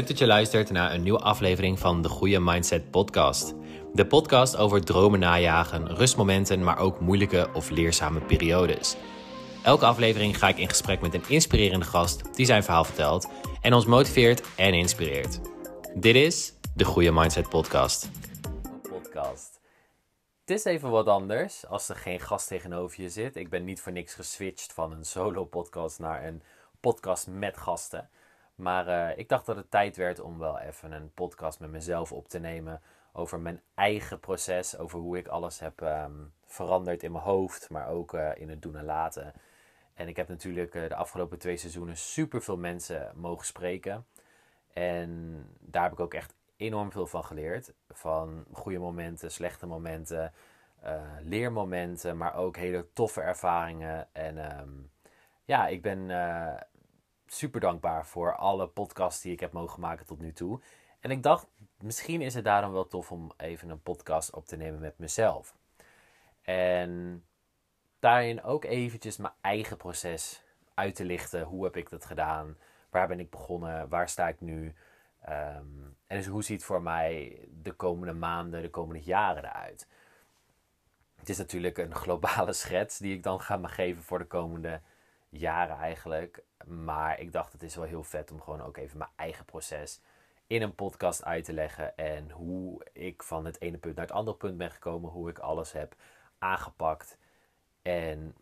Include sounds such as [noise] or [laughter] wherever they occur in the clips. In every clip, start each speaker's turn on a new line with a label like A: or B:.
A: Leuk dat je luistert naar een nieuwe aflevering van de Goede Mindset Podcast. De podcast over dromen najagen, rustmomenten, maar ook moeilijke of leerzame periodes. Elke aflevering ga ik in gesprek met een inspirerende gast die zijn verhaal vertelt en ons motiveert en inspireert. Dit is de Goede Mindset Podcast. Podcast. Het is even wat anders als er geen gast tegenover je zit. Ik ben niet voor niks geswitcht van een solo podcast naar een podcast met gasten. Maar uh, ik dacht dat het tijd werd om wel even een podcast met mezelf op te nemen. Over mijn eigen proces. Over hoe ik alles heb um, veranderd in mijn hoofd. Maar ook uh, in het doen en laten. En ik heb natuurlijk uh, de afgelopen twee seizoenen super veel mensen mogen spreken. En daar heb ik ook echt enorm veel van geleerd. Van goede momenten, slechte momenten, leermomenten. Maar ook hele toffe ervaringen. En um, ja, ik ben super dankbaar voor alle podcasts die ik heb mogen maken tot nu toe. En ik dacht, misschien is het daarom wel tof om even een podcast op te nemen met mezelf. En daarin ook eventjes mijn eigen proces uit te lichten. Hoe heb ik dat gedaan? Waar ben ik begonnen? Waar sta ik nu? Um, en dus hoe ziet voor mij de komende maanden, de komende jaren eruit? Het is natuurlijk een globale [laughs] schets die ik dan ga geven voor de komende jaren eigenlijk. Maar ik dacht, het is wel heel vet om gewoon ook even mijn eigen proces in een podcast uit te leggen. En hoe ik van het ene punt naar het andere punt ben gekomen. Hoe ik alles heb aangepakt. En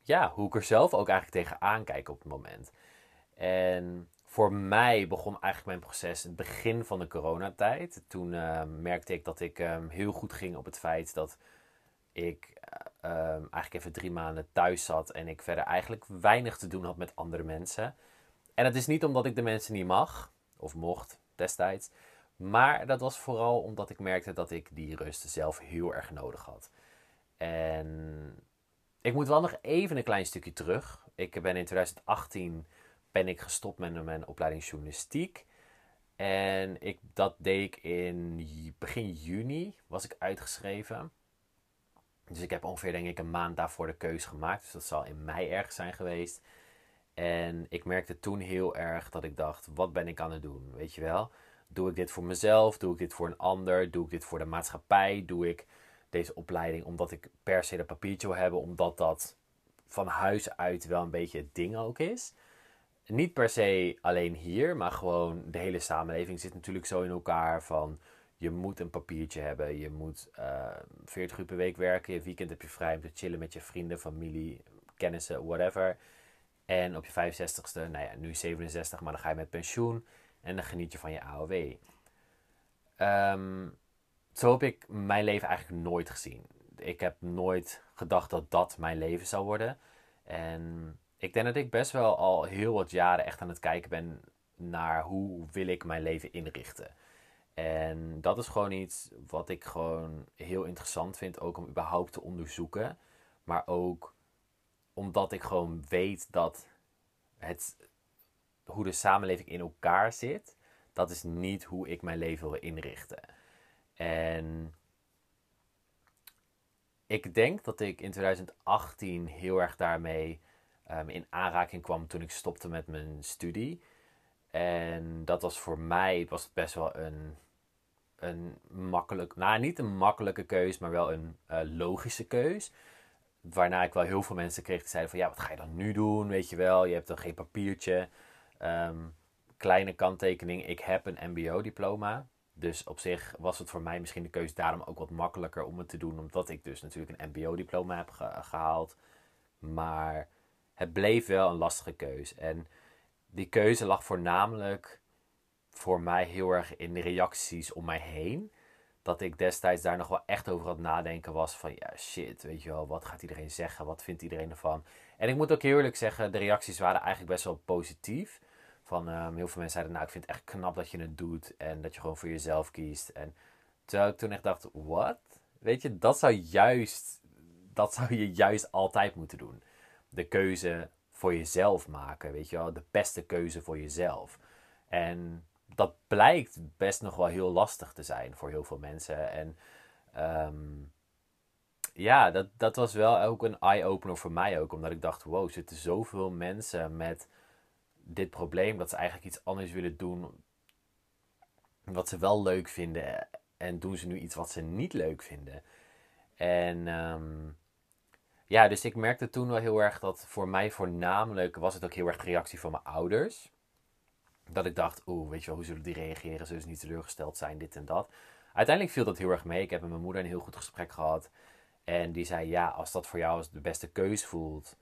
A: ja, hoe ik er zelf ook eigenlijk tegenaan kijk op het moment. En voor mij begon eigenlijk mijn proces het begin van de coronatijd. Toen uh, merkte ik dat ik um, heel goed ging op het feit dat ik uh, eigenlijk even drie maanden thuis zat en ik verder eigenlijk weinig te doen had met andere mensen. En dat is niet omdat ik de mensen niet mag of mocht destijds, maar dat was vooral omdat ik merkte dat ik die rust zelf heel erg nodig had. En ik moet wel nog even een klein stukje terug. Ik ben in 2018 ben ik gestopt met mijn opleiding journalistiek. En ik, dat deed ik in begin juni, was ik uitgeschreven. Dus ik heb ongeveer denk ik een maand daarvoor de keuze gemaakt. Dus dat zal in mei ergens zijn geweest. En ik merkte toen heel erg dat ik dacht, wat ben ik aan het doen? Weet je wel? Doe ik dit voor mezelf? Doe ik dit voor een ander? Doe ik dit voor de maatschappij? Doe ik deze opleiding omdat ik per se dat papiertje wil hebben? Omdat dat van huis uit wel een beetje het ding ook is. Niet per se alleen hier, maar gewoon de hele samenleving zit natuurlijk zo in elkaar van je moet een papiertje hebben. Je moet uh, eh, 40 uur per week werken. Je weekend heb je vrij om te chillen met je vrienden, familie, kennissen, whatever. En op je 65ste, nou ja, nu 67, maar dan ga je met pensioen. En dan geniet je van je AOW. Ehm, zo heb ik mijn leven eigenlijk nooit gezien. Ik heb nooit gedacht dat dat mijn leven zou worden. En ik denk dat ik best wel al heel wat jaren echt aan het kijken ben naar hoe wil ik mijn leven inrichten. En dat is gewoon iets wat ik gewoon heel interessant vind, ook om überhaupt te onderzoeken. Maar ook omdat ik gewoon weet dat het, hoe de samenleving in elkaar zit, dat is niet hoe ik mijn leven wil inrichten. En ik denk dat ik in 2018 heel erg daarmee um, in aanraking kwam toen ik stopte met mijn studie. En dat was voor mij was het best wel een, een makkelijk, nou niet een makkelijke keus, maar wel een uh, logische keus. Waarna ik wel heel veel mensen kreeg die zeiden van ja, wat ga je dan nu doen? Weet je wel, je hebt dan geen papiertje. Um, kleine kanttekening, ik heb een mbo-diploma. Dus op zich was het voor mij misschien de keuze daarom ook wat makkelijker om het te doen. Omdat ik dus natuurlijk een mbo-diploma heb gehaald. Maar het bleef wel een lastige keuze. En die keuze lag voornamelijk voor mij heel erg in de reacties om mij heen. Dat ik destijds daar nog wel echt over aan het nadenken was van ja shit, weet je wel, wat gaat iedereen zeggen? Wat vindt iedereen ervan? En ik moet ook heel eerlijk zeggen, de reacties waren eigenlijk best wel positief. Van um, heel veel mensen zeiden, nou ik vind het echt knap dat je het doet en dat je gewoon voor jezelf kiest. En terwijl ik toen echt dacht, wat? Weet je, dat zou juist, dat zou je juist altijd moeten doen. De keuze voor jezelf maken, weet je wel, de beste keuze voor jezelf. En dat blijkt best nog wel heel lastig te zijn voor heel veel mensen. En um, ja, dat, dat was wel ook een eye-opener voor mij ook. Omdat ik dacht, wow, zitten zoveel mensen met dit probleem. Dat ze eigenlijk iets anders willen doen wat ze wel leuk vinden en doen ze nu iets wat ze niet leuk vinden. En ehm, ja, dus ik merkte toen wel heel erg dat voor mij voornamelijk was het ook heel erg de reactie van mijn ouders. Dat ik dacht, oeh, weet je wel, hoe zullen die reageren? Zullen ze niet teleurgesteld zijn, dit en dat? Uiteindelijk viel dat heel erg mee. Ik heb met mijn moeder een heel goed gesprek gehad. En die zei, ja, als dat voor jou als de beste keus voelt,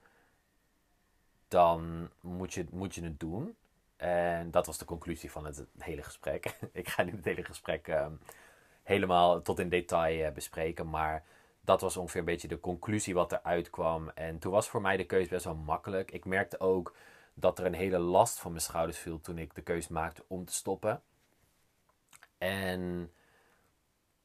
A: dan moet je, moet je het doen. En dat was de conclusie van het hele gesprek. [laughs] ik ga niet het hele gesprek um, helemaal tot in detail uh, bespreken, maar dat was ongeveer een beetje de conclusie wat eruit kwam. En toen was voor mij de keuze best wel makkelijk. Ik merkte ook dat er een hele last van mijn schouders viel toen ik de keuze maakte om te stoppen. En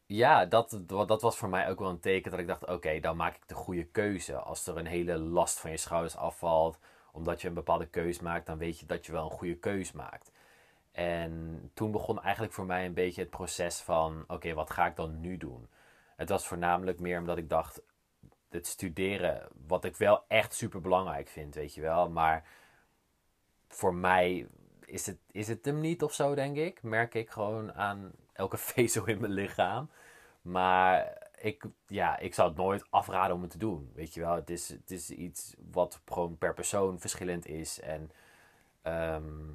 A: ja, dat, dat was voor mij ook wel een teken dat ik dacht: oké, dan maak ik de goede keuze. Als er een hele last van je schouders afvalt, omdat je een bepaalde keuze maakt, dan weet je dat je wel een goede keuze maakt. En toen begon eigenlijk voor mij een beetje het proces van: oké, wat ga ik dan nu doen? Het was voornamelijk meer omdat ik dacht: het studeren, wat ik wel echt super belangrijk vind, weet je wel. Maar voor mij is het, is het hem niet of zo, denk ik. Merk ik gewoon aan elke [laughs] vezel in mijn lichaam. Maar ik, ja, ik zou het nooit afraden om het te doen. Weet je wel, het is, het is iets wat gewoon per persoon verschillend is. En ehm,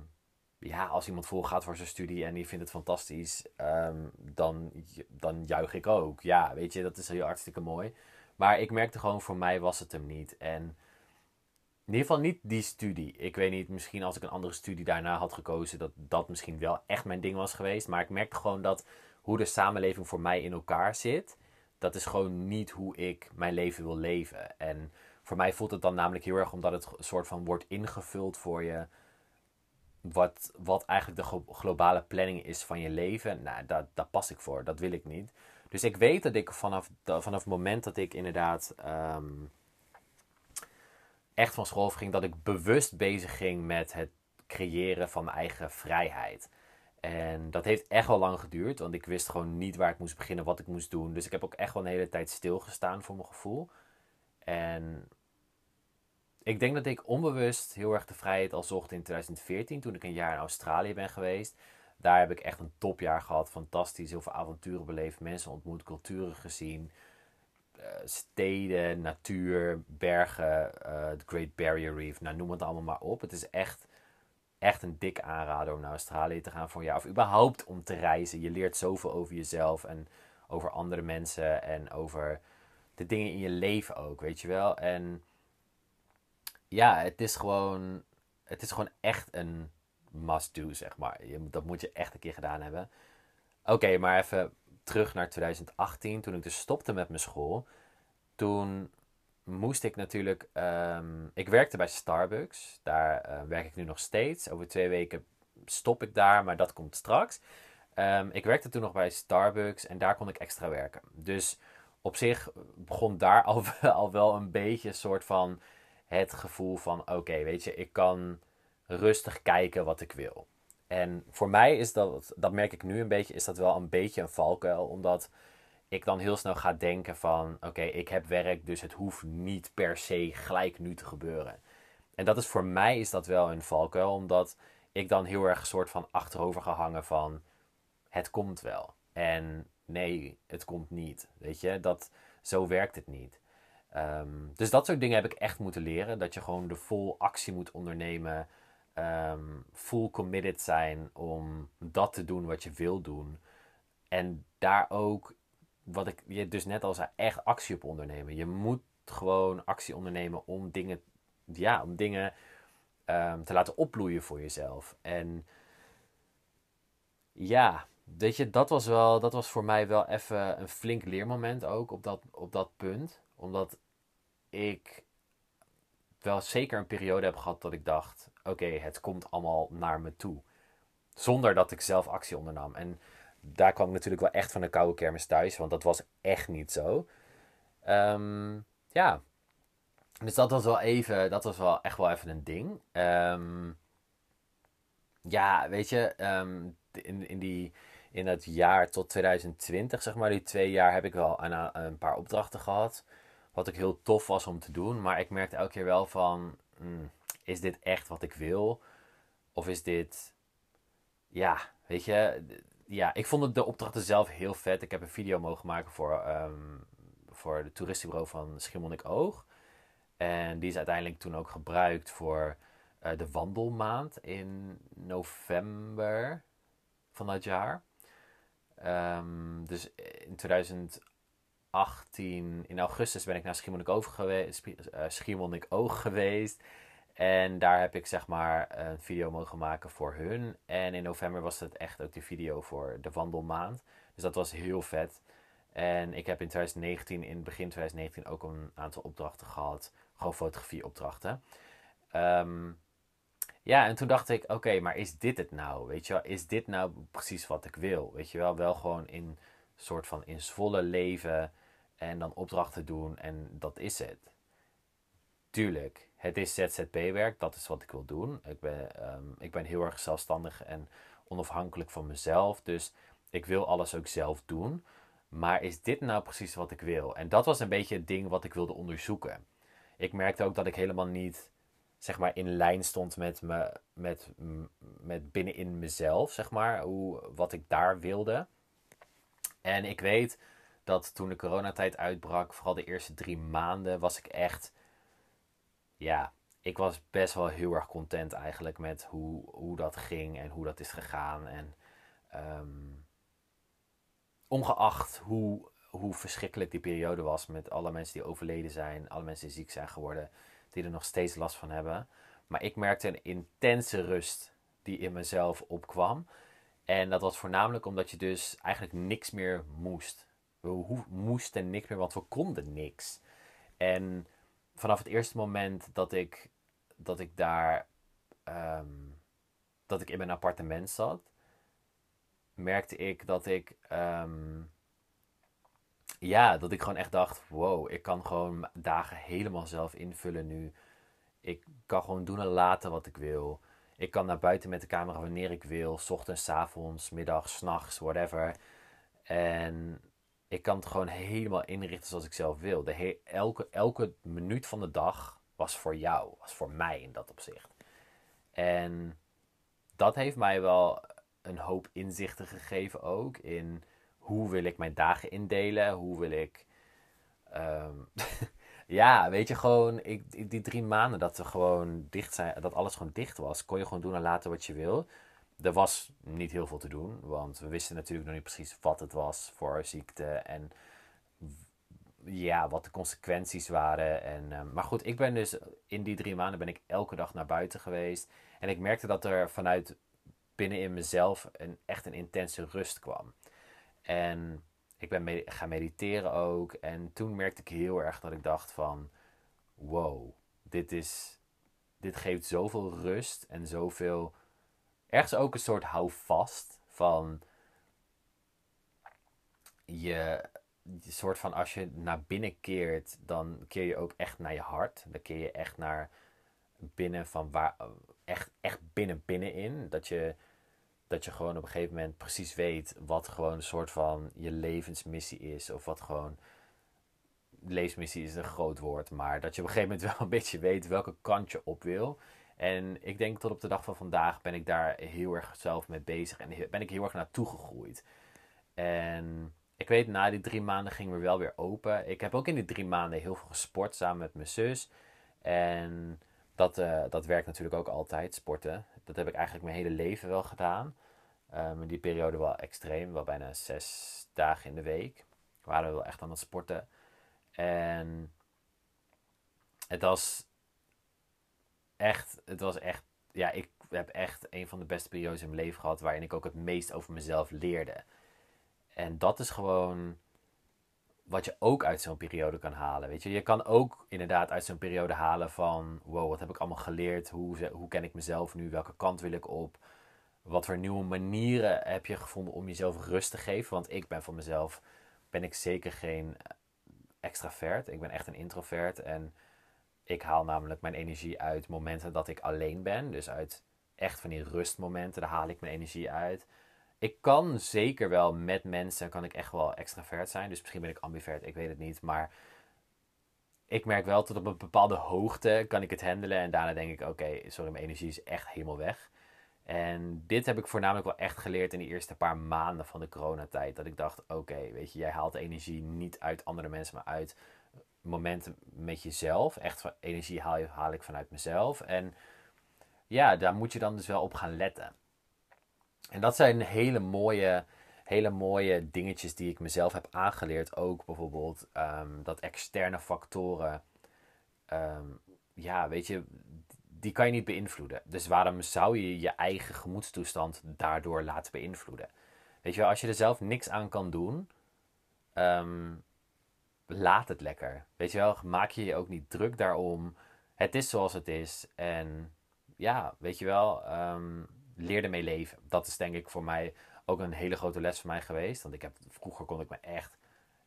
A: ja, als iemand volgaat voor zijn studie en die vindt het fantastisch, um, dan, dan juich ik ook. Ja, weet je, dat is heel hartstikke mooi. Maar ik merkte gewoon, voor mij was het hem niet. En in ieder geval niet die studie. Ik weet niet, misschien als ik een andere studie daarna had gekozen, dat dat misschien wel echt mijn ding was geweest. Maar ik merkte gewoon dat hoe de samenleving voor mij in elkaar zit, dat is gewoon niet hoe ik mijn leven wil leven. En voor mij voelt het dan namelijk heel erg omdat het een soort van wordt ingevuld voor je. Wat, wat eigenlijk de globale planning is van je leven. Nou, daar, pas ik voor. Dat wil ik niet. Dus ik weet dat ik vanaf, vanaf het moment dat ik inderdaad ehm, echt van school ging, dat ik bewust bezig ging met het creëren van mijn eigen vrijheid. En dat heeft echt wel lang geduurd, want ik wist gewoon niet waar ik moest beginnen, wat ik moest doen. Dus ik heb ook echt wel een hele tijd stilgestaan voor mijn gevoel. En ik denk dat ik onbewust heel erg de vrijheid al zocht in 2014, toen ik een jaar in Australië ben geweest. Daar heb ik echt een topjaar gehad, fantastisch, heel veel avonturen beleefd, mensen ontmoet, culturen gezien. Uh, steden, natuur, bergen, uh, the Great Barrier Reef, nou noem het allemaal maar op. Het is echt echt een dik aanrader om naar Australië te gaan voor jaar. Of überhaupt om te reizen. Je leert zoveel over jezelf en over andere mensen en over de dingen in je leven ook, weet je wel. En ja, het is gewoon, het is gewoon echt een must-do, zeg maar. Dat moet je echt een keer gedaan hebben. Oké, maar even terug naar 2018, toen ik dus stopte met mijn school. Toen moest ik natuurlijk. Um, ik werkte bij Starbucks. Daar uh, werk ik nu nog steeds. Over twee weken stop ik daar, maar dat komt straks. Um, ik werkte toen nog bij Starbucks en daar kon ik extra werken. Dus op zich begon daar [laughs] al, al wel een beetje een soort van het gevoel van: oké, weet je, ik kan rustig kijken wat ik wil. En voor mij is dat, dat merk ik nu een beetje, is dat wel een beetje een valkuil. Omdat ik dan heel snel ga denken van oké, ik heb werk, dus het hoeft niet per se gelijk nu te gebeuren. En dat is voor mij is dat wel een valkuil, omdat ik dan heel erg soort van achterover ga hangen van het komt wel. En nee, het komt niet. Weet je, dat, zo werkt het niet. Ehm, dus dat soort dingen heb ik echt moeten leren. Dat je gewoon de vol actie moet ondernemen. Um, full committed zijn om dat te doen wat je wil doen. En daar ook wat ik je dus net al zei, echt actie op ondernemen. Je moet gewoon actie ondernemen om dingen, ja, om dingen um, te laten opbloeien voor jezelf. En ja, weet je, dat was wel, dat was voor mij wel even een flink leermoment ook op dat, op dat punt. Omdat ik wel zeker een periode heb gehad dat ik dacht: oké, het komt allemaal naar me toe. Zonder dat ik zelf actie ondernam. En daar kwam ik natuurlijk wel echt van de koude kermis thuis, want dat was echt niet zo. Ehm, ja, dus dat was wel even, dat was wel echt wel even een ding. Um, ja, weet je, ehm, in, in, die, in het jaar tot 2020, zeg maar, die twee jaar, heb ik wel een, een paar opdrachten gehad. Wat ik heel tof was om te doen, maar ik merkte elke keer wel van, hmm, is dit echt wat ik wil? Of is dit, ja, weet je, ja, ik vond de opdrachten zelf heel vet. Ik heb een video mogen maken voor, ehm, voor de toeristenbureau van Schiermonnikoog. En die is uiteindelijk toen ook gebruikt voor uh, de wandelmaand in november van dat jaar. Um, dus in 2018, in augustus, ben ik naar Schiermonnikoog geweest, uh, Schiermonnikoog geweest. En daar heb ik zeg maar een video mogen maken voor hun. En in november was het echt ook de video voor de wandelmaand. Dus dat was heel vet. En ik heb in 2019, in begin 2019, ook een aantal opdrachten gehad. Gewoon fotografieopdrachten. Um, ja, en toen dacht ik, oké, maar is dit het nou? Weet je wel, is dit nou precies wat ik wil? Weet je wel, wel gewoon in soort van in volle leven en dan opdrachten doen en dat is het. Tuurlijk, het is ZZP-werk, dat is wat ik wil doen. Ik ben, ehm, ik ben heel erg zelfstandig en onafhankelijk van mezelf, dus ik wil alles ook zelf doen. Maar is dit nou precies wat ik wil? En dat was een beetje het ding wat ik wilde onderzoeken. Ik merkte ook dat ik helemaal niet zeg maar in lijn stond met, me, met, met binnenin mezelf, zeg maar, hoe, wat ik daar wilde. En ik weet dat toen de coronatijd uitbrak, vooral de eerste drie maanden, was ik echt, ja, ik was best wel heel erg content eigenlijk met hoe, hoe dat ging en hoe dat is gegaan. En um, ongeacht hoe, hoe verschrikkelijk die periode was met alle mensen die overleden zijn, alle mensen die ziek zijn geworden, die er nog steeds last van hebben. Maar ik merkte een intense rust die in mezelf opkwam. En dat was voornamelijk omdat je dus eigenlijk niks meer moest. We moesten niks meer, want we konden niks. En vanaf het eerste moment dat ik, dat ik daar, ehm, dat ik in mijn appartement zat, merkte ik dat ik ehm, ja, dat ik gewoon echt dacht: wow, ik kan gewoon dagen helemaal zelf invullen nu. Ik kan gewoon doen en laten wat ik wil. Ik kan naar buiten met de camera wanneer ik wil. S ochtends, avonds, middags, s'nachts, whatever. En ik kan het gewoon helemaal inrichten zoals ik zelf wil. De elke, elke minuut van de dag was voor jou, was voor mij in dat opzicht. En dat heeft mij wel een hoop inzichten gegeven ook in hoe wil ik mijn dagen indelen? Hoe wil ik. Ehm, [laughs] ja, weet je, gewoon ik, die drie maanden dat we gewoon dicht zijn, dat alles gewoon dicht was, kon je gewoon doen en laten wat je wil. Er was niet heel veel te doen, want we wisten natuurlijk nog niet precies wat het was voor ziekte en ja, wat de consequenties waren. En, ehm, maar goed, ik ben dus in die drie maanden ben ik elke dag naar buiten geweest. En ik merkte dat er vanuit binnen in mezelf een, echt een intense rust kwam. En ik ben gaan mediteren ook. En toen merkte ik heel erg dat ik dacht van... Wow, dit is... Dit geeft zoveel rust en zoveel... Ergens ook een soort houvast van... Je, soort van als je naar binnen keert, dan keer je ook echt naar je hart. Dan keer je echt naar binnen van waar... Echt, echt binnen binnenin. Dat je dat je gewoon op een gegeven moment precies weet wat gewoon een soort van je levensmissie is. Of wat gewoon. Levensmissie is een groot woord, maar dat je op een gegeven moment [laughs] wel een beetje weet welke kant je op wil. En ik denk tot op de dag van vandaag ben ik daar heel erg zelf mee bezig en ben ik heel erg naartoe gegroeid. En ik weet, na die drie maanden ging we wel weer open. Ik heb ook in die drie maanden heel veel gesport samen met mijn zus. En dat, uh, dat werkt natuurlijk ook altijd, sporten. Dat heb ik eigenlijk mijn hele leven wel gedaan. Um, in die periode wel extreem, wel bijna zes dagen in de week. Waren we wel echt aan het sporten. En het was echt, het was echt, ja, ik heb echt een van de beste periodes in mijn leven gehad waarin ik ook het meest over mezelf leerde. En dat is gewoon wat je ook uit zo'n periode kan halen. Weet je, je kan ook inderdaad uit zo'n periode halen van: wow, wat heb ik allemaal geleerd? Hoe, hoe ken ik mezelf nu? Welke kant wil ik op? Wat voor nieuwe manieren heb je gevonden om jezelf rust te geven? Want ik ben van mezelf, ben ik zeker geen extravert. Ik ben echt een introvert. En ik haal namelijk mijn energie uit momenten dat ik alleen ben. Dus uit echt van die rustmomenten, daar haal ik mijn energie uit. Ik kan zeker wel met mensen, kan ik echt wel extravert zijn. Dus misschien ben ik ambivert, ik weet het niet. Maar ik merk wel tot op een bepaalde hoogte kan ik het handelen. En daarna denk ik, oké, sorry, mijn energie is echt helemaal weg. En dit heb ik voornamelijk wel echt geleerd in de eerste paar maanden van de coronatijd. Dat ik dacht, oké, weet je, jij haalt energie niet uit andere mensen, maar uit momenten met jezelf. Echt van energie haal, je, haal ik vanuit mezelf. En ja, daar moet je dan dus wel op gaan letten. En dat zijn hele mooie, hele mooie dingetjes die ik mezelf heb aangeleerd. Ook bijvoorbeeld ehm, dat externe factoren, ehm, ja, weet je, die kan je niet beïnvloeden. Dus waarom zou je je eigen gemoedstoestand daardoor laten beïnvloeden? Weet je wel, als je er zelf niks aan kan doen, ehm, laat het lekker. Weet je wel, maak je je ook niet druk daarom. Het is zoals het is. En ja, weet je wel, um, leer ermee leven. Dat is denk ik voor mij ook een hele grote les voor mij geweest. Want ik heb, vroeger kon ik me echt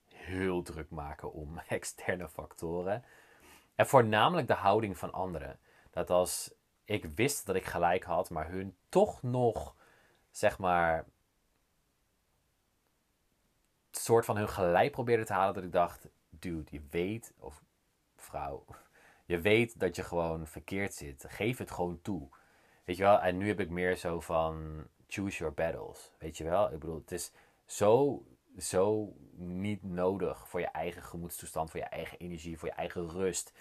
A: heel druk maken om [laughs] externe factoren. En voornamelijk de houding van anderen. Dat als ik wist dat ik gelijk had, maar hun toch nog, zeg maar, soort van hun gelijk probeerde te halen. Dat ik dacht, dude, je weet, of vrouw, je weet dat je gewoon verkeerd zit. Geef het gewoon toe. Weet je wel? En nu heb ik meer zo van choose your battles. Weet je wel? Ik bedoel, het is zo, zo niet nodig voor je eigen gemoedstoestand, voor je eigen energie, voor je eigen rust.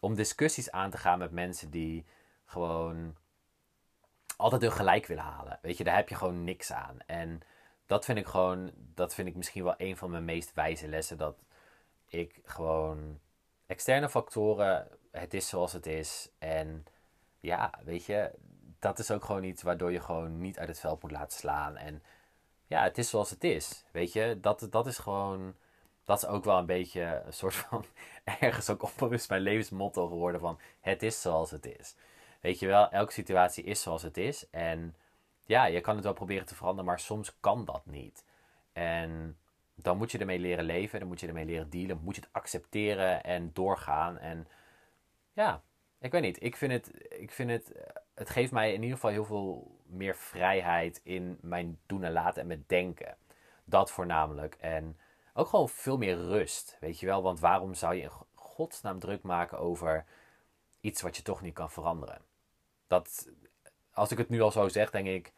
A: Om discussies aan te gaan met mensen die gewoon altijd hun gelijk willen halen. Weet je, daar heb je gewoon niks aan. En dat vind ik gewoon, dat vind ik misschien wel een van mijn meest wijze lessen. Dat ik gewoon externe factoren, het is zoals het is. En ja, weet je, dat is ook gewoon iets waardoor je gewoon niet uit het veld moet laten slaan. En ja, het is zoals het is. Weet je, dat, dat is gewoon. Dat is ook wel een beetje een soort van. [laughs] ergens ook onbewust mijn levensmotto geworden van. Het is zoals het is. Weet je wel, elke situatie is zoals het is. En ja, je kan het wel proberen te veranderen, maar soms kan dat niet. En dan moet je ermee leren leven, dan moet je ermee leren dealen, moet je het accepteren en doorgaan. En ja, ik weet niet, ik vind het, ik vind het, het geeft mij in ieder geval heel veel meer vrijheid in mijn doen en laten en mijn denken. Dat voornamelijk. En ook gewoon veel meer rust, weet je wel. Want waarom zou je in godsnaam druk maken over iets wat je toch niet kan veranderen? Dat, als ik het nu al zo zeg, denk ik,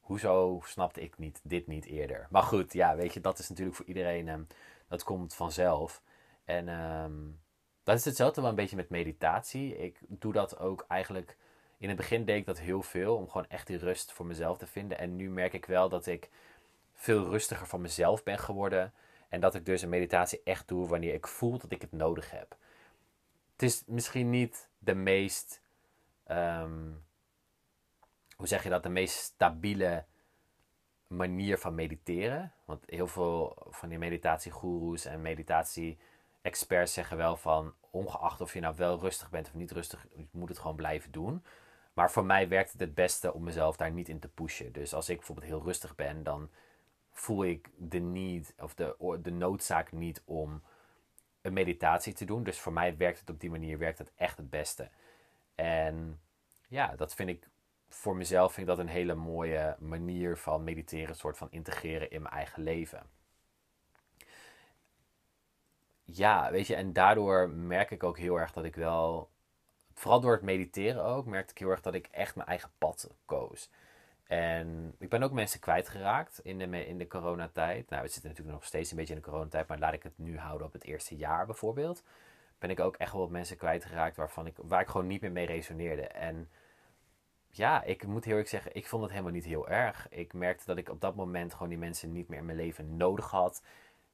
A: hoezo snapte ik niet, dit niet eerder? Maar goed, ja, weet je, dat is natuurlijk voor iedereen, um, dat komt vanzelf. En um, dat is hetzelfde wel een beetje met meditatie. Ik doe dat ook eigenlijk, in het begin deed ik dat heel veel, om gewoon echt die rust voor mezelf te vinden. En nu merk ik wel dat ik veel rustiger van mezelf ben geworden. En dat ik dus een meditatie echt doe wanneer ik voel dat ik het nodig heb. Het is misschien niet de meest um, hoe zeg je dat, de meest stabiele manier van mediteren. Want heel veel van die meditatiegoeroes en meditatie-experts zeggen wel van, ongeacht of je nou wel rustig bent of niet rustig, je moet het gewoon blijven doen. Maar voor mij werkt het het beste om mezelf daar niet in te pushen. Dus als ik bijvoorbeeld heel rustig ben, dan voel ik de need of de, de noodzaak niet om een meditatie te doen. Dus voor mij werkt het op die manier werkt het echt het beste. En ja, dat vind ik voor mezelf vind ik dat een hele mooie manier van mediteren, soort van integreren in mijn eigen leven. Ja, weet je, en daardoor merk ik ook heel erg dat ik wel, vooral door het mediteren ook, merkte ik heel erg dat ik echt mijn eigen pad koos. En ik ben ook mensen kwijtgeraakt in de, in de coronatijd. Nou, we zitten natuurlijk nog steeds een beetje in de coronatijd, maar laat ik het nu houden op het eerste jaar bijvoorbeeld. Ben ik ook echt wel wat mensen kwijtgeraakt waarvan ik, waar ik gewoon niet meer mee resoneerde. En ja, ik moet heel erg zeggen, ik vond het helemaal niet heel erg. Ik merkte dat ik op dat moment gewoon die mensen niet meer in mijn leven nodig had.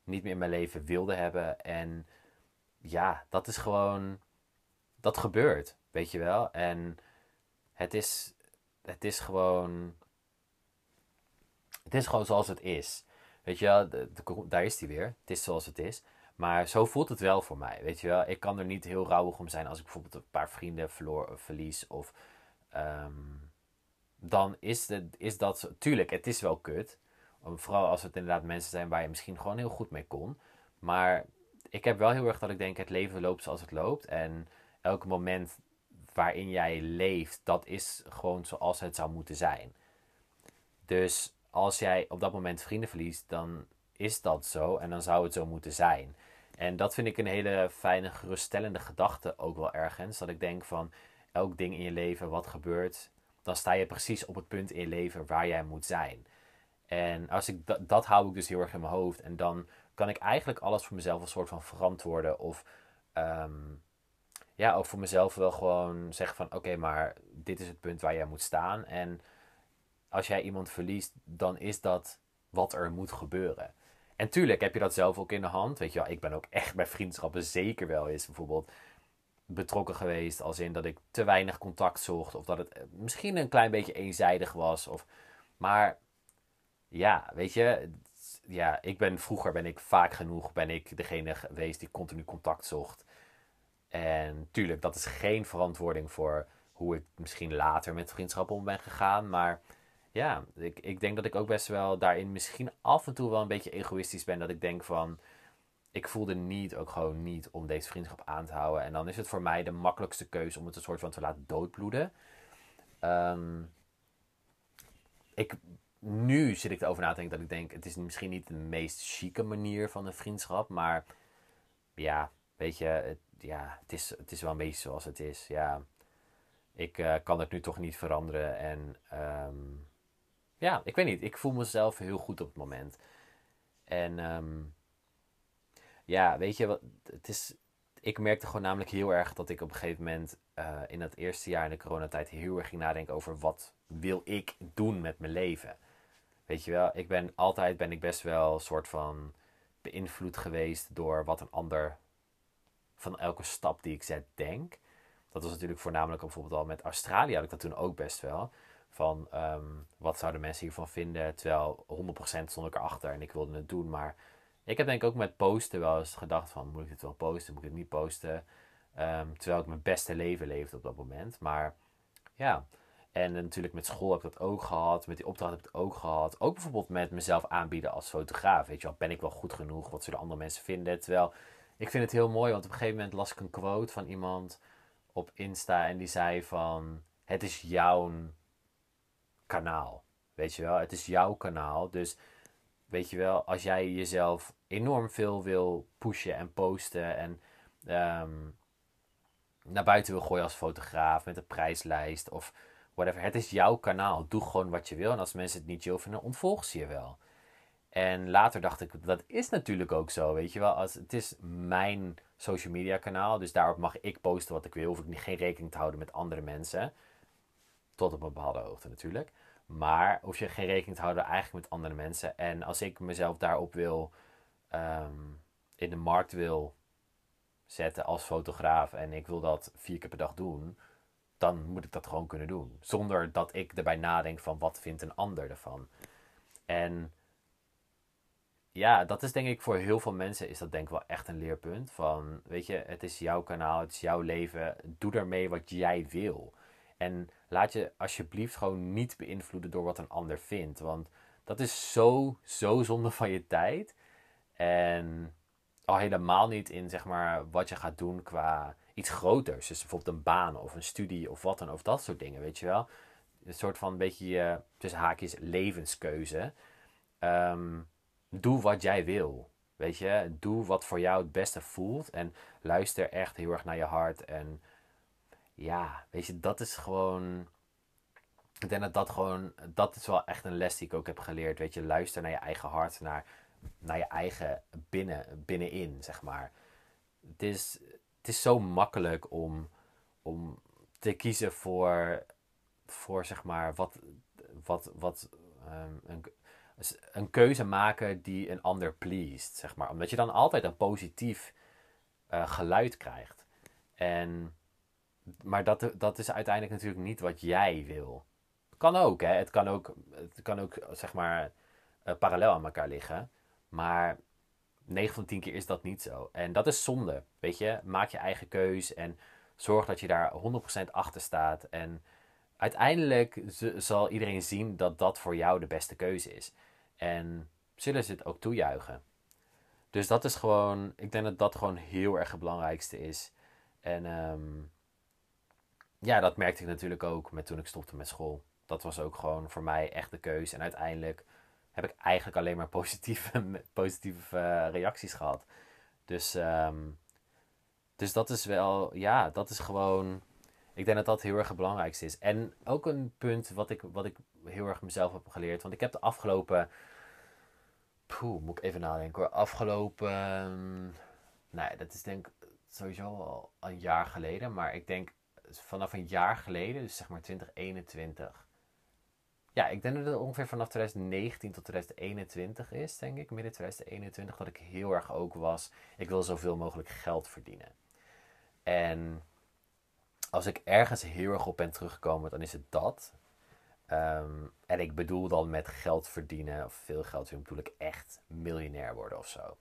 A: Niet meer in mijn leven wilde hebben. En ja, dat is gewoon. Dat gebeurt, weet je wel. En het is. Het is gewoon. Het is gewoon zoals het is. Weet je wel, daar is die weer. Het is zoals het is. Maar zo voelt het wel voor mij. Weet je wel, ik kan er niet heel rouwig om zijn als ik bijvoorbeeld een paar vrienden verloor, verlies. Of Um, dan is, het, is dat, tuurlijk, het is wel kut. Vooral als het inderdaad mensen zijn waar je misschien gewoon heel goed mee kon. Maar ik heb wel heel erg dat ik denk, het leven loopt zoals het loopt. En elk moment waarin jij leeft, dat is gewoon zoals het zou moeten zijn. Dus als jij op dat moment vrienden verliest, dan is dat zo en dan zou het zo moeten zijn. En dat vind ik een hele fijne, geruststellende gedachte ook wel ergens. Dat ik denk van, elk ding in je leven wat gebeurt, dan sta je precies op het punt in je leven waar jij moet zijn. En als ik dat, dat hou ik dus heel erg in mijn hoofd. En dan kan ik eigenlijk alles voor mezelf een soort van verantwoorden. Of ehm, ja, ook voor mezelf wel gewoon zeggen van oké, maar dit is het punt waar jij moet staan. En als jij iemand verliest, dan is dat wat er moet gebeuren. En tuurlijk heb je dat zelf ook in de hand. Weet je wel, ik ben ook echt bij vriendschappen zeker wel eens bijvoorbeeld betrokken geweest. Als in dat ik te weinig contact zocht. Of dat het eh, misschien een klein beetje eenzijdig was. Of, maar ja, weet je. Ja, ik ben vroeger ben ik vaak genoeg ben ik degene geweest die continu contact zocht. En tuurlijk, dat is geen verantwoording voor hoe ik misschien later met vriendschappen om ben gegaan. Maar ja, ik, ik denk dat ik ook best wel daarin misschien af en toe wel een beetje egoïstisch ben. Dat ik denk van, ik voelde niet, ook gewoon niet, om deze vriendschap aan te houden. En dan is het voor mij de makkelijkste keuze om het een soort van te laten doodbloeden. Ehm, ik, nu zit ik erover na te denken dat ik denk, het is misschien niet de meest chique manier van een vriendschap. Maar ja, weet je, het, ja, het, is, het is wel een beetje zoals het is. Ja, ik uh, kan het nu toch niet veranderen. En um, ja, ik weet niet. Ik voel mezelf heel goed op het moment. En um, ja, weet je, wat, het is, ik merkte gewoon namelijk heel erg dat ik op een gegeven moment uh, in dat eerste jaar in de coronatijd heel erg ging nadenken over wat wil ik doen met mijn leven. Weet je wel, ik ben altijd ben ik best wel een soort van beïnvloed geweest door wat een ander van elke stap die ik zet denk. Dat was natuurlijk voornamelijk bijvoorbeeld al met Australië had ik dat toen ook best wel. Van um, wat zouden mensen hiervan vinden? Terwijl 100% stond ik erachter en ik wilde het doen. Maar ik heb denk ik ook met posten wel eens gedacht van moet ik dit wel posten, moet ik het niet posten? Um, terwijl ik mijn beste leven leefde op dat moment. Maar ja, en natuurlijk met school heb ik dat ook gehad. Met die opdracht heb ik het ook gehad. Ook bijvoorbeeld met mezelf aanbieden als fotograaf. Weet je wel, ben ik wel goed genoeg? Wat zullen andere mensen vinden? Terwijl ik vind het heel mooi, want op een gegeven moment las ik een quote van iemand op Insta. En die zei van, het is jouw kanaal. Weet je wel, het is jouw kanaal. Dus weet je wel, als jij jezelf enorm veel wil pushen en posten en um, naar buiten wil gooien als fotograaf met een prijslijst of whatever. Het is jouw kanaal. Doe gewoon wat je wil. En als mensen het niet chill vinden, ontvolg ze je wel. En later dacht ik, dat is natuurlijk ook zo, weet je wel. Als, het is mijn social media kanaal, dus daarop mag ik posten wat ik wil. Hoef ik geen rekening te houden met andere mensen. Tot op een bepaalde hoogte natuurlijk. Maar hoef je geen rekening te houden eigenlijk met andere mensen. En als ik mezelf daarop wil, um, in de markt wil zetten als fotograaf en ik wil dat vier keer per dag doen, dan moet ik dat gewoon kunnen doen. Zonder dat ik erbij nadenk van wat vindt een ander ervan. En ja, dat is denk ik voor heel veel mensen is dat denk wel echt een leerpunt. Van, weet je, het is jouw kanaal, het is jouw leven. Doe ermee wat jij wil. En laat je alsjeblieft gewoon niet beïnvloeden door wat een ander vindt. Want dat is zo, zo zonde van je tijd. En al helemaal niet in zeg maar wat je gaat doen qua iets groters. Dus bijvoorbeeld een baan of een studie of wat dan, of dat soort dingen, weet je wel. Een soort van een beetje, tussen haakjes, levenskeuze. Um, doe wat jij wil. Weet je, doe wat voor jou het beste voelt. En luister echt heel erg naar je hart. En ja, weet je, dat is gewoon. Ik denk dat dat gewoon. Dat is wel echt een les die ik ook heb geleerd. Weet je, luister naar je eigen hart. Naar, naar je eigen binnen, binnenin, zeg maar. Het is, het is zo makkelijk om, om te kiezen voor. Voor zeg maar. Wat. Wat. wat um, een, een keuze maken die een ander pleased, zeg maar. Omdat je dan altijd een positief uh, geluid krijgt. En, maar dat, dat is uiteindelijk natuurlijk niet wat jij wil. Kan ook, hè. Het kan ook, het kan ook zeg maar, uh, parallel aan elkaar liggen. Maar 9 van 10 keer is dat niet zo. En dat is zonde, weet je. Maak je eigen keus en zorg dat je daar 100% achter staat. En uiteindelijk zal iedereen zien dat dat voor jou de beste keuze is. En zullen ze het ook toejuichen. Dus dat is gewoon, ik denk dat dat gewoon heel erg het belangrijkste is. En um, ja, dat merkte ik natuurlijk ook met toen ik stopte met school. Dat was ook gewoon voor mij echt de keuze. En uiteindelijk heb ik eigenlijk alleen maar [laughs] positieve, positieve uh, reacties gehad. Dus, um, dus dat is wel, ja, dat is gewoon. Ik denk dat dat heel erg het belangrijkste is. En ook een punt wat ik, wat ik heel erg mezelf heb geleerd. Want ik heb de afgelopen. Poeh, moet ik even nadenken hoor. Afgelopen. nou, dat is denk ik sowieso al een jaar geleden. Maar ik denk vanaf een jaar geleden, dus zeg maar 2021. Ja, ik denk dat het ongeveer vanaf 2019 tot 2021 is, denk ik, midden 2021, dat ik heel erg ook was. Ik wil zoveel mogelijk geld verdienen. En als ik ergens heel erg op ben teruggekomen, dan is het dat. Ehm, en ik bedoel dan met geld verdienen, of veel geld verdienen, bedoel ik echt miljonair worden of zo.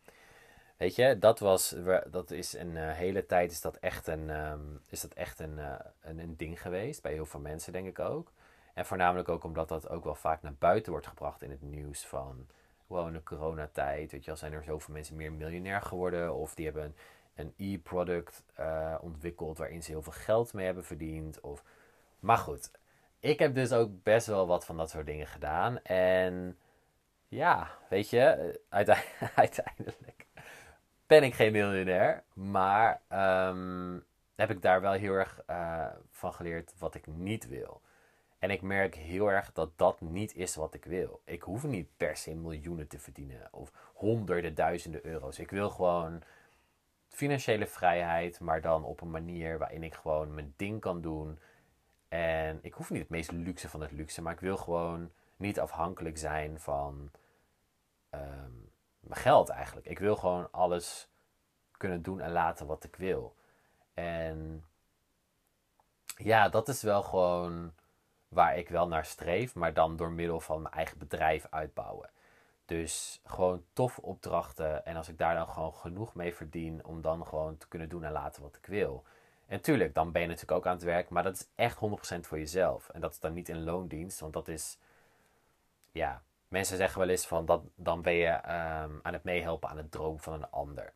A: Weet je, dat, was, dat is een uh, hele tijd is dat echt, een, um, is dat echt een, uh, een, een, ding geweest. Bij heel veel mensen denk ik ook. En voornamelijk ook omdat dat ook wel vaak naar buiten wordt gebracht in het nieuws van... Wow, in de coronatijd, weet je wel, zijn er zoveel mensen meer miljonair geworden. Of die hebben een e-product uh, ontwikkeld waarin ze heel veel geld mee hebben verdiend. Of... Maar goed, ik heb dus ook best wel wat van dat soort dingen gedaan. En ja, weet je, [laughs] uiteindelijk ben ik geen miljonair. Maar um, heb ik daar wel heel erg uh, van geleerd wat ik niet wil. En ik merk heel erg dat dat niet is wat ik wil. Ik hoef niet per se miljoenen te verdienen of honderden duizenden euro's. Ik wil gewoon financiële vrijheid, maar dan op een manier waarin ik gewoon mijn ding kan doen. En ik hoef niet het meest luxe van het luxe, maar ik wil gewoon niet afhankelijk zijn van um, mijn geld eigenlijk. Ik wil gewoon alles kunnen doen en laten wat ik wil. En ja, dat is wel gewoon waar ik wel naar streef, maar dan door middel van mijn eigen bedrijf uitbouwen. Dus gewoon tof opdrachten en als ik daar dan gewoon genoeg mee verdien om dan gewoon te kunnen doen en laten wat ik wil. En tuurlijk, dan ben je natuurlijk ook aan het werk, maar dat is echt 100% voor jezelf. En dat is dan niet in loondienst, want dat is, ja, mensen zeggen wel eens van dat, dan ben je um, aan het meehelpen aan het droom van een ander.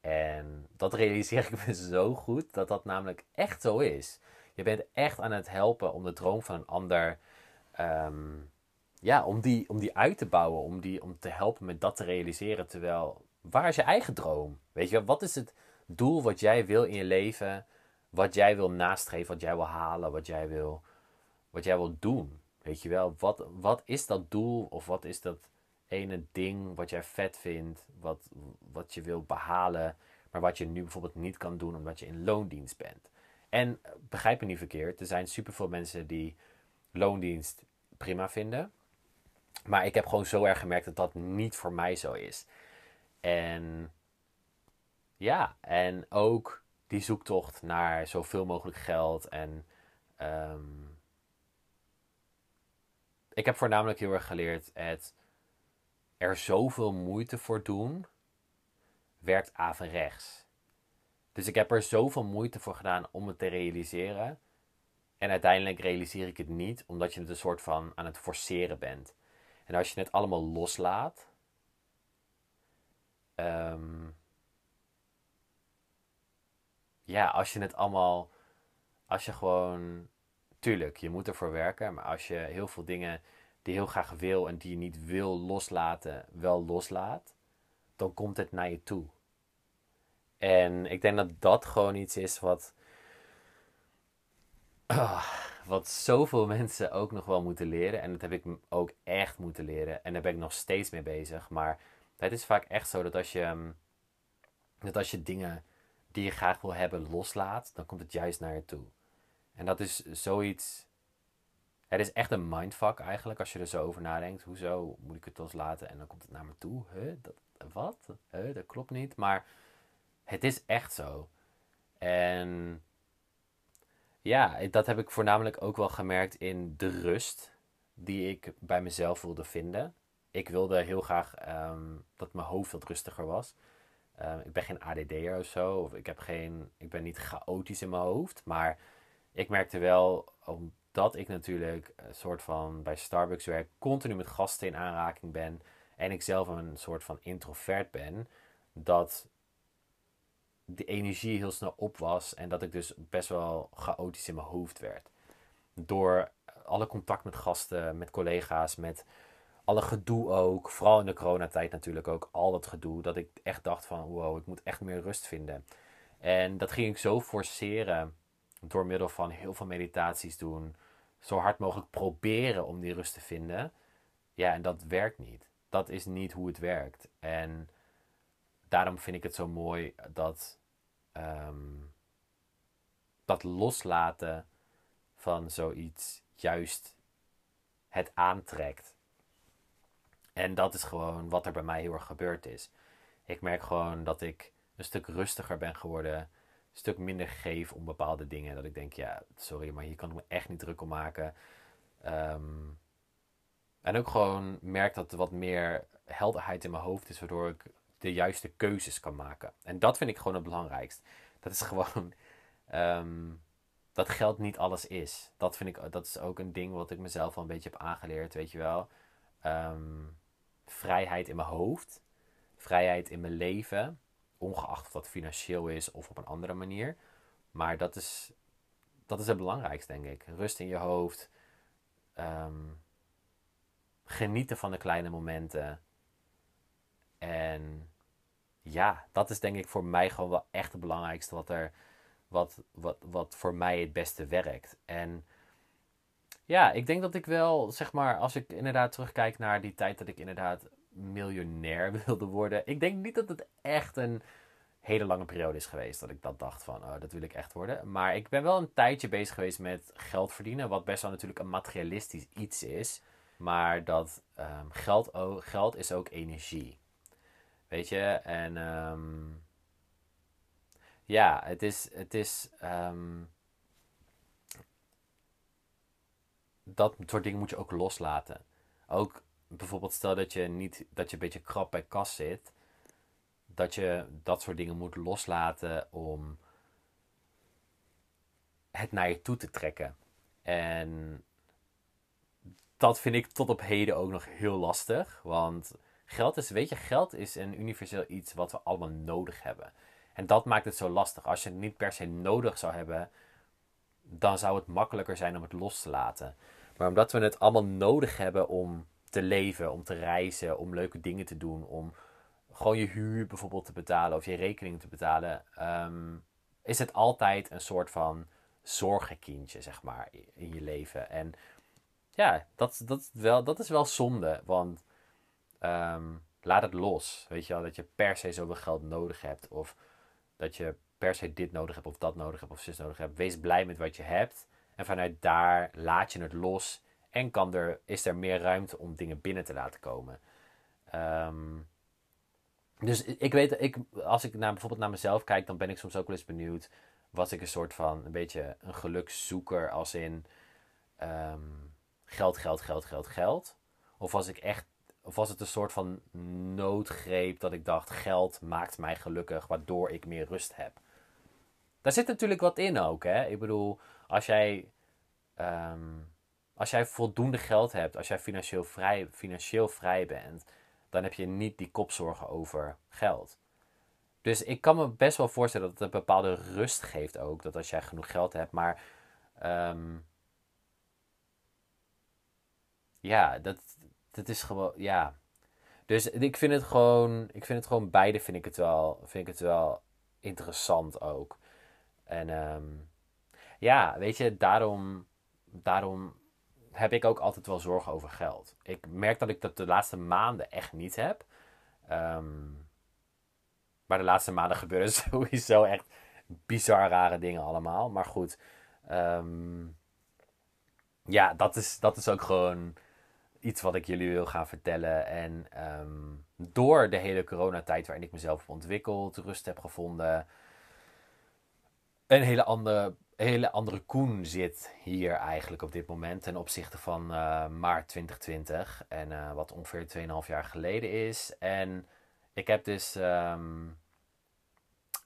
A: En dat realiseer [laughs] ik me zo goed dat dat namelijk echt zo is. Je bent echt aan het helpen om de droom van een ander, um, ja, om die, om die uit te bouwen, om, die, om te helpen met dat te realiseren. Terwijl, waar is je eigen droom? Weet je, wat is het doel wat jij wil in je leven, wat jij wil nastreven, wat jij wil halen, wat jij wil, wat jij wil doen? Weet je wel, wat, wat is dat doel of wat is dat ene ding wat jij vet vindt, wat, wat je wil behalen, maar wat je nu bijvoorbeeld niet kan doen omdat je in loondienst bent? En begrijp me niet verkeerd, er zijn superveel mensen die loondienst prima vinden. Maar ik heb gewoon zo erg gemerkt dat dat niet voor mij zo is. En ja, en ook die zoektocht naar zoveel mogelijk geld. En um, ik heb voornamelijk heel erg geleerd het er zoveel moeite voor doen, werkt averechts. Dus ik heb er zoveel moeite voor gedaan om het te realiseren. En uiteindelijk realiseer ik het niet, omdat je het een soort van aan het forceren bent. En als je het allemaal loslaat. Um, ja, als je het allemaal. Als je gewoon. Tuurlijk, je moet ervoor werken. Maar als je heel veel dingen die je heel graag wil en die je niet wil loslaten, wel loslaat. Dan komt het naar je toe. En ik denk dat dat gewoon iets is wat. Oh, wat zoveel [laughs] mensen ook nog wel moeten leren. En dat heb ik ook echt moeten leren. En daar ben ik nog steeds mee bezig. Maar het is vaak echt zo dat als je. Mm, dat als je dingen die je graag wil hebben loslaat, dan komt het juist naar je toe. En dat is zoiets. Het is echt een mindfuck eigenlijk als je er zo over nadenkt. Hoezo moet ik het loslaten en dan komt het naar me toe? Huh? Dat, wat? Huh? Dat klopt niet. Maar het is echt zo. En ja, dat heb ik voornamelijk ook wel gemerkt in de rust die ik bij mezelf wilde vinden. Ik wilde heel graag ehm, dat mijn hoofd wat rustiger was. Um, ik ben geen ADD'er of zo. Of ik, heb geen, ik ben niet chaotisch in mijn hoofd. Maar ik merkte wel, omdat ik natuurlijk een soort van bij Starbucks werk, continu met gasten in aanraking ben. En ik zelf een soort van introvert ben. Dat de energie heel snel op was en dat ik dus best wel chaotisch in mijn hoofd werd. Door alle contact met gasten, met collega's, met alle gedoe ook. Vooral in de coronatijd natuurlijk ook, al dat gedoe. Dat ik echt dacht van, wow, ik moet echt meer rust vinden. En dat ging ik zo forceren. Door middel van heel veel meditaties doen, zo hard mogelijk proberen om die rust te vinden. Ja, en dat werkt niet. Dat is niet hoe het werkt. En daarom vind ik het zo mooi dat ehm, dat loslaten van zoiets juist het aantrekt. En dat is gewoon wat er bij mij heel erg gebeurd is. Ik merk gewoon dat ik een stuk rustiger ben geworden. Stuk minder geef om bepaalde dingen. Dat ik denk, ja, sorry, maar hier kan ik me echt niet druk om maken. Ehm, en ook gewoon merk dat er wat meer helderheid in mijn hoofd is, waardoor ik de juiste keuzes kan maken. En dat vind ik gewoon het belangrijkst. Dat is [laughs] gewoon ehm, dat geld niet alles is. Dat vind ik, dat is ook een ding wat ik mezelf al een beetje heb aangeleerd, weet je wel. Ehm, vrijheid in mijn hoofd, vrijheid in mijn leven, ongeacht of dat financieel is of op een andere manier. Maar dat is, dat is het belangrijkste, denk ik. Rust in je hoofd, ehm, genieten van de kleine momenten. En ja, dat is denk ik voor mij gewoon wel echt het belangrijkste wat er wat, wat, wat voor mij het beste werkt. En ja, ik denk dat ik wel, zeg maar, als ik inderdaad terugkijk naar die tijd dat ik inderdaad miljonair [laughs] wilde worden. Ik denk niet dat het echt een hele lange periode is geweest dat ik dat dacht van, oh, dat wil ik echt worden. Maar ik ben wel een tijdje bezig geweest met geld verdienen, wat best wel natuurlijk een materialistisch iets is. Maar dat um, geld, geld is ook energie. Weet je, en um, ja, het is. Het is ehm, dat soort dingen moet je ook loslaten. Ook bijvoorbeeld, stel dat je niet dat je een beetje krap bij kas zit. Dat je dat soort dingen moet loslaten om het naar je toe te trekken. En dat vind ik tot op heden ook nog heel lastig. Want geld is, weet je, geld is een universeel iets wat we allemaal nodig hebben. En dat maakt het zo lastig. Als je het niet per se nodig zou hebben, dan zou het makkelijker zijn om het los te laten. Maar omdat we het allemaal nodig hebben om te leven, om te reizen, om leuke dingen te doen, om gewoon je huur bijvoorbeeld te betalen of je rekening te betalen, ehm, is het altijd een soort van zorgenkindje, zeg maar, in je leven. En ja, dat, dat, wel, dat is wel zonde, want ehm, laat het los. Weet je wel, dat je per se zoveel geld nodig hebt. Of dat je per se dit nodig hebt of dat nodig hebt of zus nodig hebt. Wees blij met wat je hebt. En vanuit daar laat je het los. En kan er, is er meer ruimte om dingen binnen te laten komen. Ehm, dus ik weet, ik, als ik naar, bijvoorbeeld naar mezelf kijk, dan ben ik soms ook wel eens benieuwd. Was ik een soort van een beetje een gelukszoeker als in ehm, geld, geld, geld, geld, geld? Of was ik echt of was het een soort van noodgreep dat ik dacht: geld maakt mij gelukkig, waardoor ik meer rust heb? Daar zit natuurlijk wat in ook. Hè? Ik bedoel, als jij, ehm, als jij voldoende geld hebt, als jij financieel vrij, financieel vrij bent, dan heb je niet die kopzorgen over geld. Dus ik kan me best wel voorstellen dat het een bepaalde rust geeft ook. Dat als jij genoeg geld hebt. Maar um, ja, dat, het is gewoon, ja. Dus ik vind het gewoon, ik vind het gewoon beide vind ik het wel, vind ik het wel interessant ook. En um, ja, weet je, daarom, daarom heb ik ook altijd wel zorgen over geld. Ik merk dat ik dat de laatste maanden echt niet heb. Um, maar de laatste maanden [laughs] gebeuren [laughs] sowieso echt bizar rare dingen allemaal. Maar goed, um, ja, dat is, dat is ook gewoon iets wat ik jullie wil gaan vertellen. En ehm, door de hele coronatijd waarin ik mezelf heb ontwikkeld, rust heb gevonden, een hele andere, hele andere Koen zit hier eigenlijk op dit moment ten opzichte van uh, maart 2020. En uh, wat ongeveer 2,5 jaar geleden is. En ik heb dus... Um,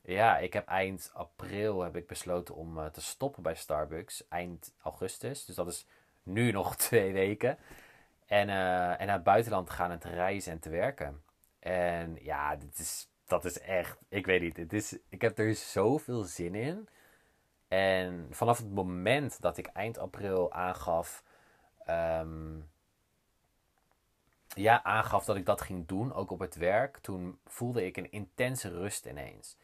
A: ja, ik heb eind april heb ik besloten om uh, te stoppen bij Starbucks. Eind augustus. Dus dat is nu [laughs] nog twee weken. En, en naar het buitenland te gaan en te reizen en te werken. En ja, dit is, dat is echt, ik weet niet, het is, ik heb er zoveel zin in. En vanaf het moment dat ik eind april aangaf, um, ja, aangaf dat ik dat ging doen, ook op het werk, toen voelde ik een intense rust ineens.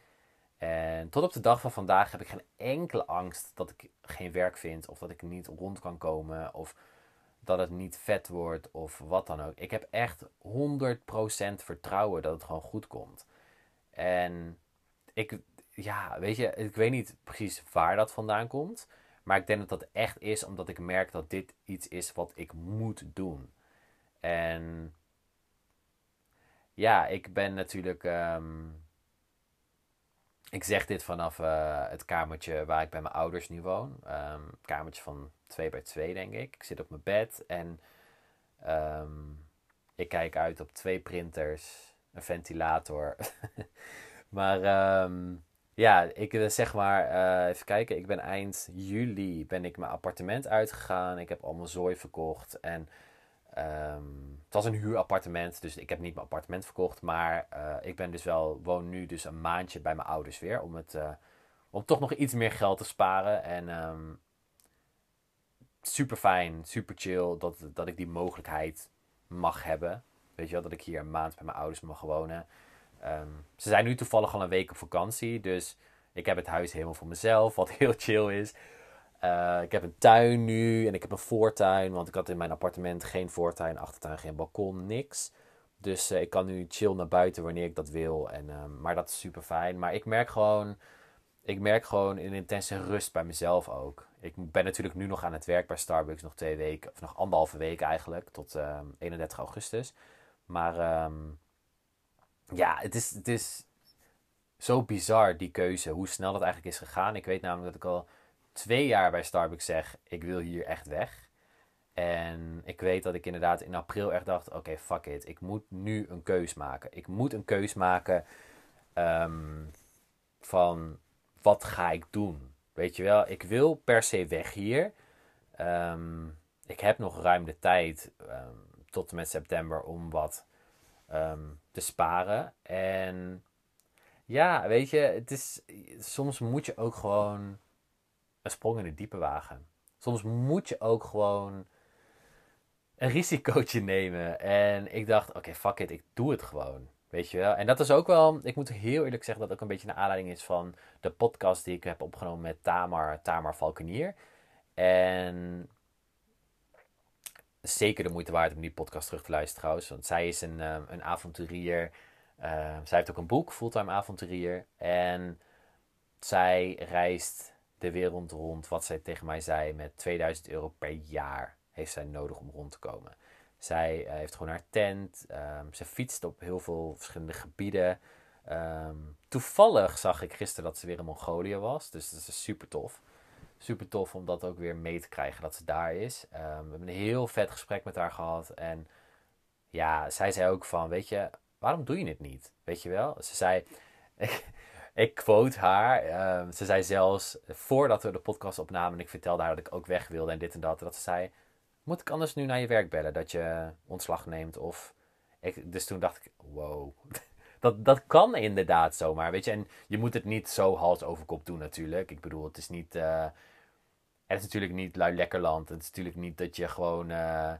A: En tot op de dag van vandaag heb ik geen enkele angst dat ik geen werk vind of dat ik niet rond kan komen of dat het niet vet wordt of wat dan ook. Ik heb echt 100% vertrouwen dat het gewoon goed komt. En ik, ja, weet je, ik weet niet precies waar dat vandaan komt. Maar ik denk dat dat echt is omdat ik merk dat dit iets is wat ik moet doen. En ja, ik ben natuurlijk. Ehm, ik zeg dit vanaf uh, het kamertje waar ik bij mijn ouders nu woon. Um, kamertje van 2 bij 2, denk ik. Ik zit op mijn bed en um, ik kijk uit op twee printers, een ventilator. [laughs] maar ja, ik eh, zeg maar, uh, even kijken. Ik ben eind juli ben ik mijn appartement uitgegaan. Ik heb al mijn zooi verkocht en Um, het was een huurappartement, dus ik heb niet mijn appartement verkocht. Maar uh, ik ben dus wel, woon nu dus een maandje bij mijn ouders weer. Om, het, om toch nog iets meer geld te sparen. En um, super fijn, super chill dat, dat ik die mogelijkheid mag hebben. Weet je wel, dat ik hier een maand bij mijn ouders mag wonen. Um, ze zijn nu toevallig al een week op vakantie. Dus ik heb het huis helemaal voor mezelf, wat heel chill is. Uh, ik heb een tuin nu en ik heb een voortuin, want ik had in mijn appartement geen voortuin, achtertuin, geen balkon, niks. Dus uh, ik kan nu chill naar buiten wanneer ik dat wil. En, uh, maar dat is super fijn. Maar ik merk gewoon, ik merk gewoon een intense rust bij mezelf ook. Ik ben natuurlijk nu nog aan het werk bij Starbucks, nog twee weken, of nog anderhalve week eigenlijk, tot 31 ehm, augustus. Maar ja, het is, het is zo bizar die keuze, hoe snel dat eigenlijk is gegaan. Ik weet namelijk dat ik al twee jaar bij Starbucks zeg: ik wil hier echt weg. En ik weet dat ik inderdaad in april echt dacht: oké, fuck it. Ik moet nu een keus maken. Ik moet een keus maken um, van wat ga ik doen. Weet je wel, ik wil per se weg hier. Um, ik heb nog ruim de tijd um, tot en met september om wat te sparen. En ja, weet je, het is, soms moet je ook gewoon een sprong in het diepe wagen. Soms moet je ook gewoon een risicootje [laughs] nemen. En ik dacht, oké, fuck it, ik doe het gewoon. Weet je wel? En dat is ook wel, ik moet heel eerlijk zeggen dat ook een beetje een aanleiding is van de podcast die ik heb opgenomen met Tamar, Tamar Valkenier. En zeker de moeite waard om die podcast terug te luisteren trouwens. Want zij is een, um, een avonturier. Uh, zij heeft ook een boek, Fulltime Avonturier. En zij reist de wereld rond, wat zij tegen mij zei, met 2000 euro per jaar heeft zij nodig om rond te komen. Zij uh, heeft gewoon haar tent, um, ze fietst op heel veel verschillende gebieden. Toevallig zag ik gisteren dat ze weer in Mongolië was, dus dat is super tof. Super tof om dat ook weer mee te krijgen dat ze daar is. Um, we hebben een heel vet gesprek met haar gehad en ja, zij zei ook van, weet je, waarom doe je het niet? Weet je wel? Ze zei, [laughs] ik quote haar. Ehm, ze zei zelfs, voordat we de podcast opnamen en ik vertelde haar dat ik ook weg wilde en dit en dat, dat ze zei, moet ik anders nu naar je werk bellen dat je ontslag neemt? Of dus toen dacht ik, wow, [laughs] dat, dat kan inderdaad zomaar, weet je. En je moet het niet zo hals over kop doen natuurlijk. Ik bedoel, het is niet, uh, het is natuurlijk niet lui lekkerland. Het is natuurlijk niet dat je gewoon, uh,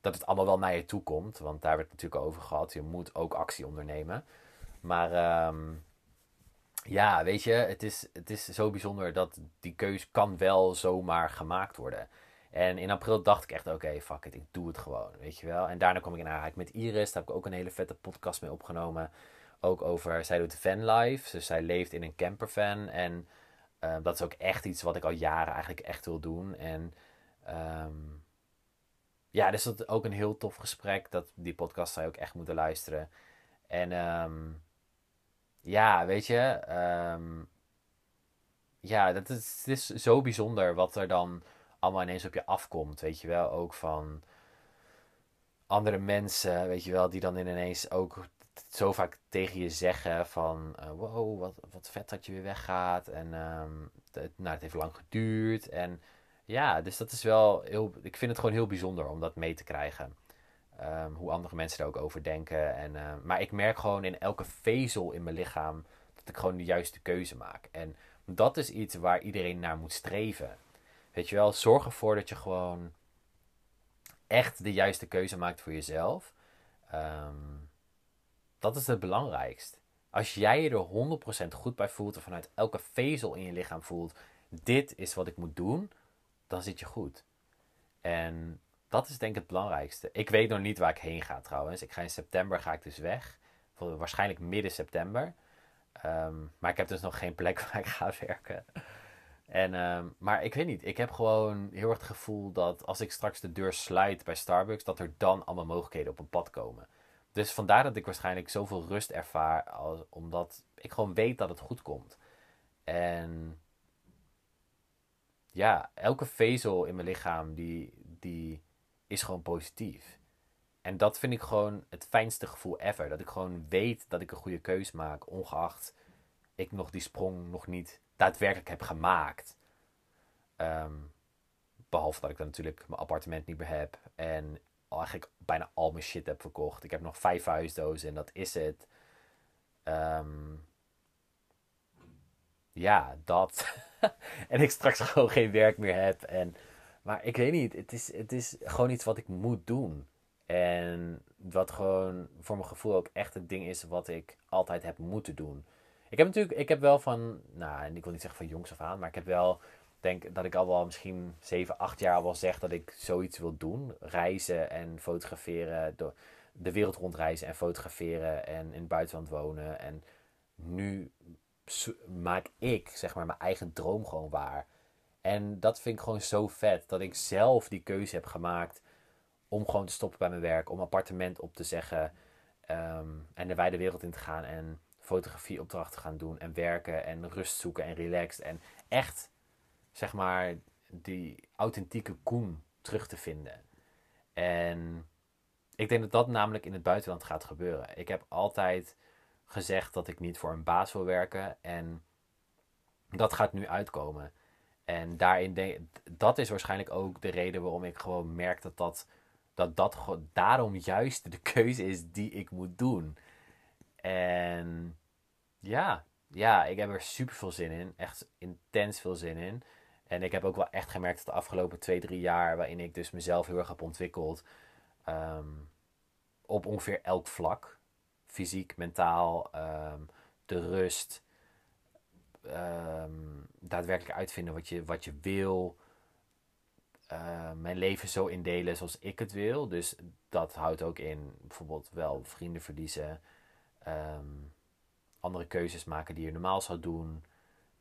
A: dat het allemaal wel naar je toe komt. Want daar werd het natuurlijk over gehad. Je moet ook actie ondernemen. Maar... Um, ja, weet je, het is, het is zo bijzonder dat die keus kan wel zomaar gemaakt worden. En in april dacht ik echt, oké, fuck it, ik doe het gewoon, weet je wel. En daarna kwam ik in aanraking met Iris, daar heb ik ook een hele vette podcast mee opgenomen. Ook over, zij doet van life, dus zij leeft in een campervan. En uh, dat is ook echt iets wat ik al jaren eigenlijk echt wil doen. En um, ja, dus dat is ook een heel tof gesprek. Dat, die podcast zou je ook echt moeten luisteren. En um, ja, weet je, ja, dat is, het is zo bijzonder wat er dan allemaal ineens op je afkomt, weet je wel. Ook van andere mensen, weet je wel, die dan ineens ook zo vaak tegen je zeggen van... Uh, wow, wat, wat vet dat je weer weggaat. En um, het, nou, het heeft lang geduurd. En ja, dus dat is wel heel... Ik vind het gewoon heel bijzonder om dat mee te krijgen. Um, hoe andere mensen er ook over denken. En, uh, maar ik merk gewoon in elke vezel in mijn lichaam dat ik gewoon de juiste keuze maak. En dat is iets waar iedereen naar moet streven. Weet je wel, zorg ervoor dat je gewoon echt de juiste keuze maakt voor jezelf. Um, dat is het belangrijkst. Als jij je er 100% goed bij voelt en vanuit elke vezel in je lichaam voelt, dit is wat ik moet doen, dan zit je goed. En dat is denk ik het belangrijkste. Ik weet nog niet waar ik heen ga trouwens. Ik ga in september ga ik dus weg. Waarschijnlijk midden september. Ehm, maar ik heb dus nog geen plek [laughs] waar ik ga werken. En, ehm, maar ik weet niet. Ik heb gewoon heel erg het gevoel dat als ik straks de deur sluit bij Starbucks, dat er dan allemaal mogelijkheden op een pad komen. Dus vandaar dat ik waarschijnlijk zoveel rust ervaar, omdat ik gewoon weet dat het goed komt. En ja, elke vezel in mijn lichaam die, die is gewoon positief. En dat vind ik gewoon het fijnste gevoel ever. Dat ik gewoon weet dat ik een goede keus maak, ongeacht ik nog die sprong nog niet daadwerkelijk heb gemaakt. Ehm, behalve dat ik dan natuurlijk mijn appartement niet meer heb en eigenlijk bijna al mijn shit heb verkocht. Ik heb nog vijf huisdozen en dat is het. Ehm, ja, dat. [laughs] en ik straks [laughs] gewoon geen werk meer heb. En, maar ik weet niet, het is, het is gewoon iets wat ik moet doen. En wat gewoon voor mijn gevoel ook echt het ding is wat ik altijd heb moeten doen. Ik heb natuurlijk, ik heb wel van, nou, ik wil niet zeggen van jongs af aan, maar ik heb wel, denk dat ik al wel misschien 7, 8 jaar wel zeg dat ik zoiets wil doen. Reizen en fotograferen, door de wereld rondreizen en fotograferen en in het buitenland wonen. En nu maak ik, zeg maar, mijn eigen droom gewoon waar. En dat vind ik gewoon zo vet, dat ik zelf die keuze heb gemaakt om gewoon te stoppen bij mijn werk, om appartement op te zeggen ehm, en de wijde wereld in te gaan en fotografieopdrachten gaan doen en werken en rust zoeken en relaxed en echt, zeg maar, die authentieke Koen terug te vinden. En ik denk dat dat namelijk in het buitenland gaat gebeuren. Ik heb altijd gezegd dat ik niet voor een baas wil werken en dat gaat nu uitkomen. En daarin denk, dat is waarschijnlijk ook de reden waarom ik gewoon merk dat dat, dat, dat daarom juist de keuze is die ik moet doen. En ja, ja, ik heb er super veel zin in. Echt intens veel zin in. En ik heb ook wel echt gemerkt dat de afgelopen twee, drie jaar, waarin ik dus mezelf heel erg heb ontwikkeld, ehm, op ongeveer elk vlak. Fysiek, mentaal, ehm, de rust, ehm, daadwerkelijk uitvinden wat je, wat je wil. mijn leven zo indelen zoals ik het wil. Dus dat houdt ook in bijvoorbeeld wel vrienden verliezen andere keuzes maken die je normaal zou doen.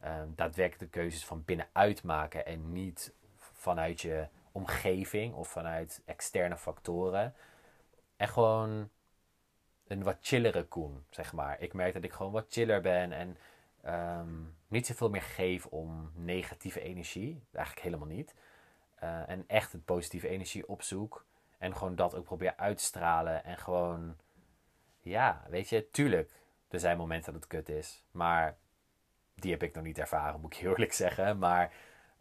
A: Um, daadwerkelijk de keuzes van binnenuit maken en niet vanuit je omgeving of vanuit externe factoren. En gewoon een wat chillere Koen, zeg maar. Ik merk dat ik gewoon wat chiller ben en um, niet zoveel meer geef om negatieve energie. Eigenlijk helemaal niet. Uh, en echt het positieve energie opzoek. En gewoon dat ook probeer uit te stralen. En gewoon, ja, weet je, tuurlijk er zijn momenten dat het kut is. Maar die heb ik nog niet ervaren, moet ik eerlijk zeggen. Maar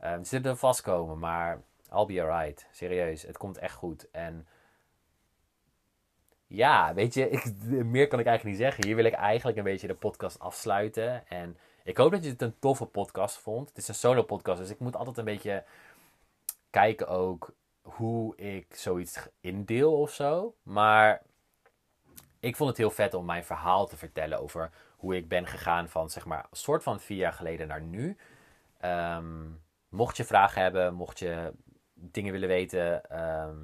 A: uh, ze zullen vastkomen. Maar I'll be alright. Serieus, het komt echt goed. En ja, weet je, meer kan ik eigenlijk niet zeggen. Hier wil ik eigenlijk een beetje de podcast afsluiten. En ik hoop dat je het een toffe podcast vond. Het is een solo podcast, dus ik moet altijd een beetje kijken ook hoe ik zoiets indeel of zo. Maar ik vond het heel vet om mijn verhaal te vertellen over hoe ik ben gegaan van zeg maar een soort van vier jaar geleden naar nu. Ehm, mocht je vragen hebben, mocht je dingen willen weten, ehm,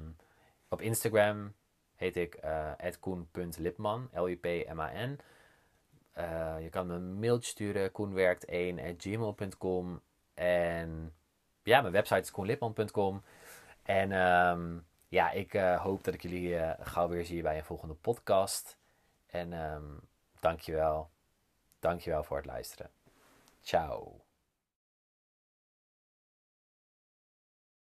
A: op Instagram heet ik uh, koen.lipman, L-I-P-M-A-N. Uh, je kan me een mailtje sturen, koenwerkt1.gmail.com. En ja, mijn website is koenlipman.com. En um, ja, ik uh, hoop dat ik jullie gauw weer zie bij een volgende podcast. En um, dankjewel. Dankjewel voor het luisteren. Ciao.